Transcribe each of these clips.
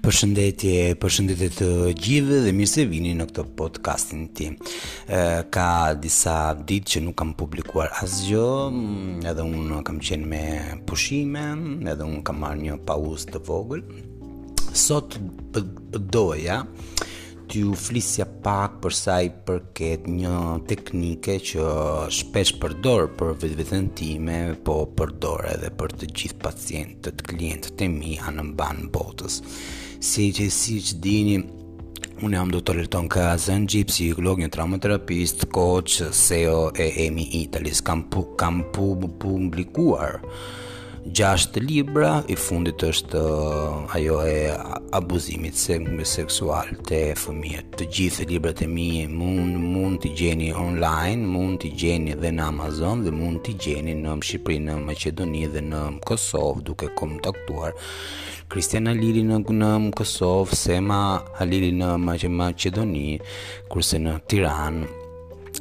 Përshëndetje, përshëndetje të gjithëve dhe mirë se vini në këtë podcastin tim. Ë ka disa ditë që nuk kam publikuar asgjë, mm, edhe unë kam qenë me pushime, edhe unë kam marrë një pauzë të vogël. Sot doja T'ju flisja pak për sa i përket një teknike që shpesh përdor për vetveten time, po përdor edhe për të gjithë pacientët, klientët e mi anembanë botës. Siç siç e dini, Unë jam doktor Elton Kazanxhi, psikolog, një traumaterapist, coach, CEO e Emi Italis. Kam pu, kam pu, pu, publikuar Gjashtë libra, i fundit është uh, ajo e abuzimit se, seksual te fëmijët. Të gjithë librat e mi mund, mund t'i gjeni online, mund t'i gjeni dhe në Amazon dhe mund t'i gjeni në Shqipëri, në Maqedoni dhe në Kosovë duke kontaktuar Kristian Alili në, në Kosovë, Sema Alili në Maqedoni, kurse në Tiranë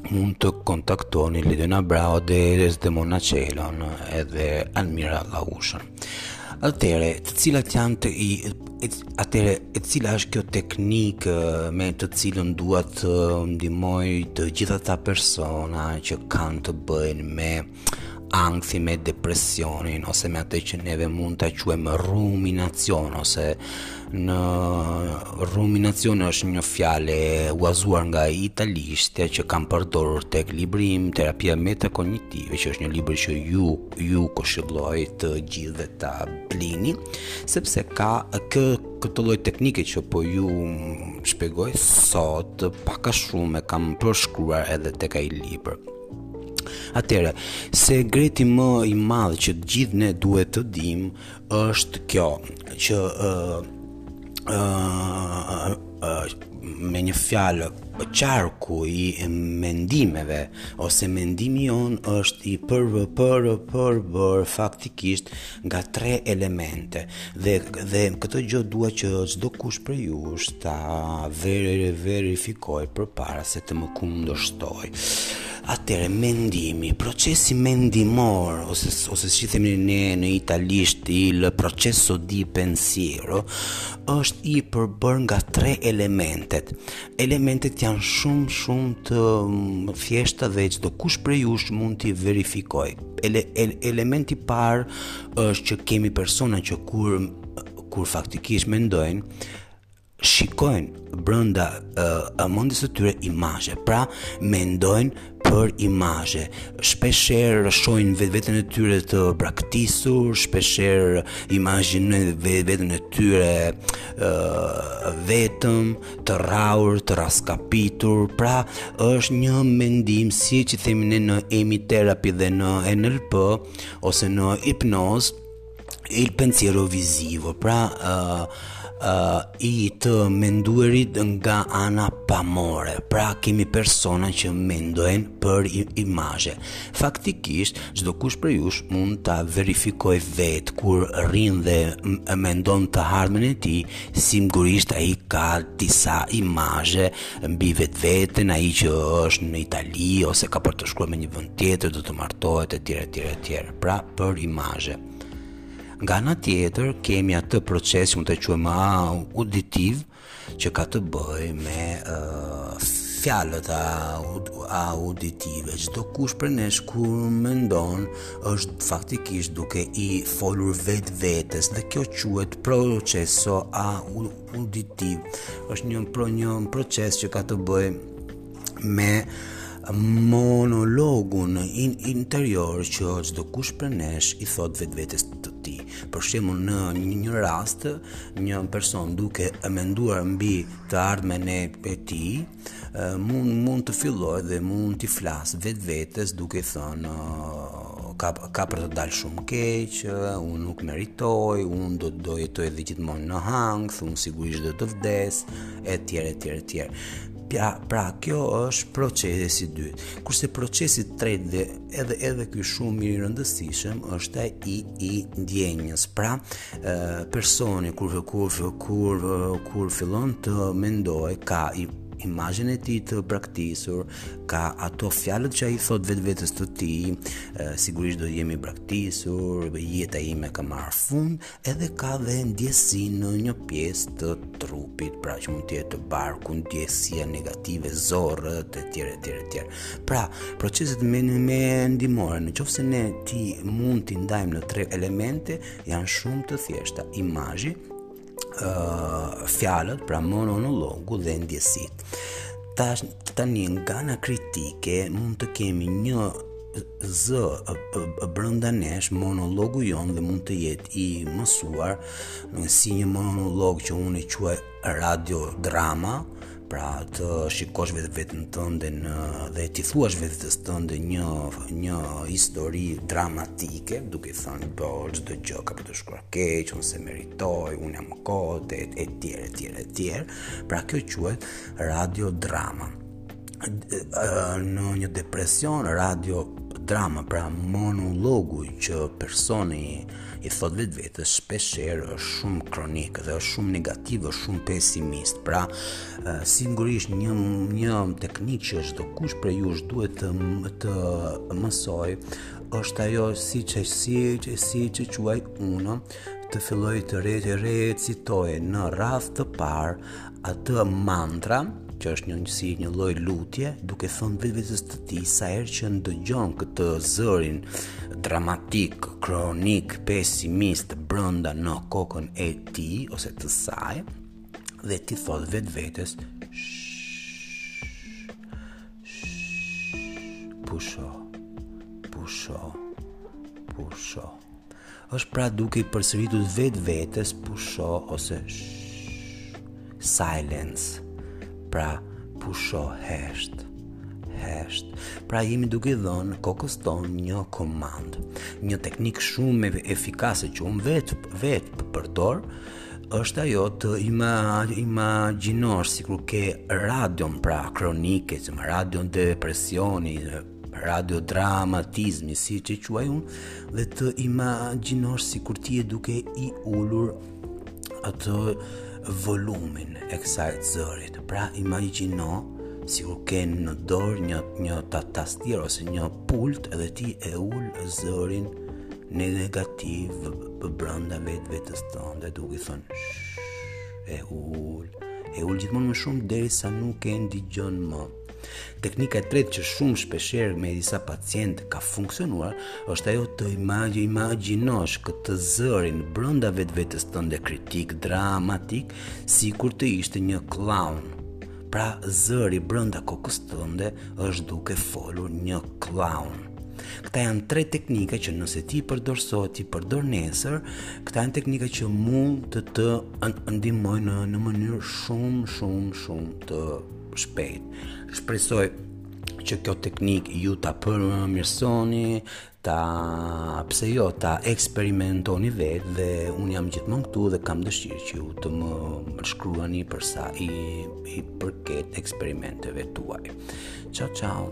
mund të kontaktoni Ledona Braho dhe Desdemona Çelon edhe Almira Laushën. Atere, të cilat janë të i... Atere, e cila është kjo teknikë me të cilën dua të ndihmoj të gjithë ata persona që kanë të bëjnë me ankthi me depresionin ose me atë që neve mund ta quajmë ruminacion ose në ruminacion është një fjalë e huazuar nga italishtja që kam përdorur tek libri im terapia metakognitive që është një libër që ju ju këshilloj të gjithëve ta blini sepse ka kë këtë lloj teknike që po ju shpjegoj sot pak a shumë e kam përshkruar edhe tek ai libër Atëre, sekreti më i madh që të gjithë ne duhet të dimë është kjo që ë ë me një fjalë qarku i mendimeve ose mendimi jonë është i për përbërë faktikisht nga tre elemente dhe dhe këtë gjë dua që çdokush prej jush ta veri, verifikojë përpara se të më kundërshtojë atëre mendimi, procesi mendimor ose ose si themi ne në italisht il processo di pensiero është i përbërë nga tre elementet. Elementet janë shumë shumë të mm, thjeshta dhe çdokush prej jush mund t'i verifikojë. ele, ele, elementi i parë është që kemi persona që kur kur faktikisht mendojnë shikojnë brenda uh, mendjes së tyre imazhe. Pra, mendojnë për imazhe. Shpeshherë shohin vetveten e tyre të braktisur, shpeshherë imagjinojnë vetveten e tyre uh, vetëm, të rrahur, të rraskapitur, pra është një mendim siç themi ne në emi terapi dhe në NLP ose në hipnozë il pensiero visivo, pra uh, uh, i të menduerit nga ana pamore, pra kemi persona që mendojnë për imazhe. Faktikisht, çdokush prej jush mund ta verifikojë vetë kur rri dhe mendon të ardhmen e tij, Sigurisht ai ka disa imazhe mbi vetveten, ai që është në Itali ose ka për të shkuar në një vend tjetër, do të martohet etj etj etj. Pra për imazhe. Nga ana tjetër kemi atë proces që mund ta quajmë auditiv që ka të bëjë me uh, fjalët auditive. Çdokush prej nesh kur mendon është faktikisht duke i folur vetvetes dhe kjo quhet processo auditiv është një, pro, një proces që ka të bëjë me monologun in interior që çdokush prej nesh i thotë vetvetes të tij për shembull në një, një rast një person duke menduar mbi të ardhmen e tij mund mund të fillojë dhe mund t'i flasë vetvetes duke thënë ka ka për të dalë shumë keq, unë nuk meritoj, unë do të do jetoj edhe gjithmonë në ankth, unë sigurisht do të vdes, etj etj etj. Pra, pra kjo është procesi i dytë. Kurse procesi i tretë dhe edhe edhe ky shumë i rëndësishëm është ai i i ndjenjës. Pra, ë personi kur kur kur kur fillon të mendojë ka imazhin e tij të braktisur, ka ato fjalët që ai thotë vetvetes të tij, sigurisht do jem i braktisur, jeta ime ka marrë fund, Edhe ka dhe ndjesinë në një pjesë të trupit, pra që mund të jetë barku, ndjesia negative, zorrët, e tjera, e tjera, e tjera. Pra, proceset men mendimore, në qoftë se ne ti mund t'i ndajmë në tre elemente, janë shumë të thjeshta. Imazhi, uh, fjalët, pra monologu dhe ndjesitë. Tash, tani nga ana kritike, mund të kemi një zë brenda nesh monologu jonë dhe mund të jetë i mësuar si një monolog që unë e quaj radio drama pra të shikosh vetveten tënde në dhe t'i thuash vetvetes tënde një një histori dramatike, duke thënë po çdo gjë ka për të shkuar keq, unë s'e meritoj, unë jam kot e tjerë e tjerë e tjerë. Pra kjo quhet radio drama. në një depresion radio drama pra monologu që personi i thotë vetvetes shpeshherë është shumë kronik dhe është shumë negativ është shumë pesimist pra sigurisht një një teknikë që çdokush prej jush duhet të të mësojë është ajo siç siç siç e quaj unë të fillojë të re recitojë në radhë të parë atë mantra që është një si një lloj lutje, duke thënë vetvetes të tij sa herë që ndëgjon këtë zërin dramatik, kronik, pesimist brenda në kokën e tij ose të saj dhe t'i thotë vetvetes pusho pusho pusho Është pra duke i përsëritur vetvetes pusho ose shh, silence. Pra pusho hesht. Hesht. Pra jemi duke i dhënë kokës tonë një komandë. Një teknikë shumë efikase që unë vetë përdor është ajo të ima, imagjinosh sikur ke radion pra kronike, radion depresioni, Radiodramatizmi, siç e quaj unë, dhe të imagjinosh sikur ti je duke i ulur atë volumin e kësaj zërit. Pra imagjino sikur ke në dorë një një tastier ose një pult dhe ti e ul zërin negativ brenda vetvetes tënde duke thënë e ul e ul gjithmonë më shumë derisa nuk e ndigjon më Teknika e tretë që shumë shpeshherë me disa pacientë ka funksionuar është ajo të imagj imagjinosh këtë zërin brenda vetvetes tënde kritik dramatik sikur të ishte një clown. Pra zëri brenda kokës tënde është duke folur një clown. Këta janë tre teknika që nëse ti i përdor sot, ti i përdor nesër, këta janë teknika që mund të të ndihmojnë në, në mënyrë shumë, shumë, shumë të shpejt. Shpresoj që kjo teknikë ju ta përmirësoni, ta pse jo ta eksperimentoni vetë dhe unë jam gjithmonë këtu dhe kam dëshirë që ju të më, më shkruani për sa i i përket eksperimenteve tuaja. Ciao ciao.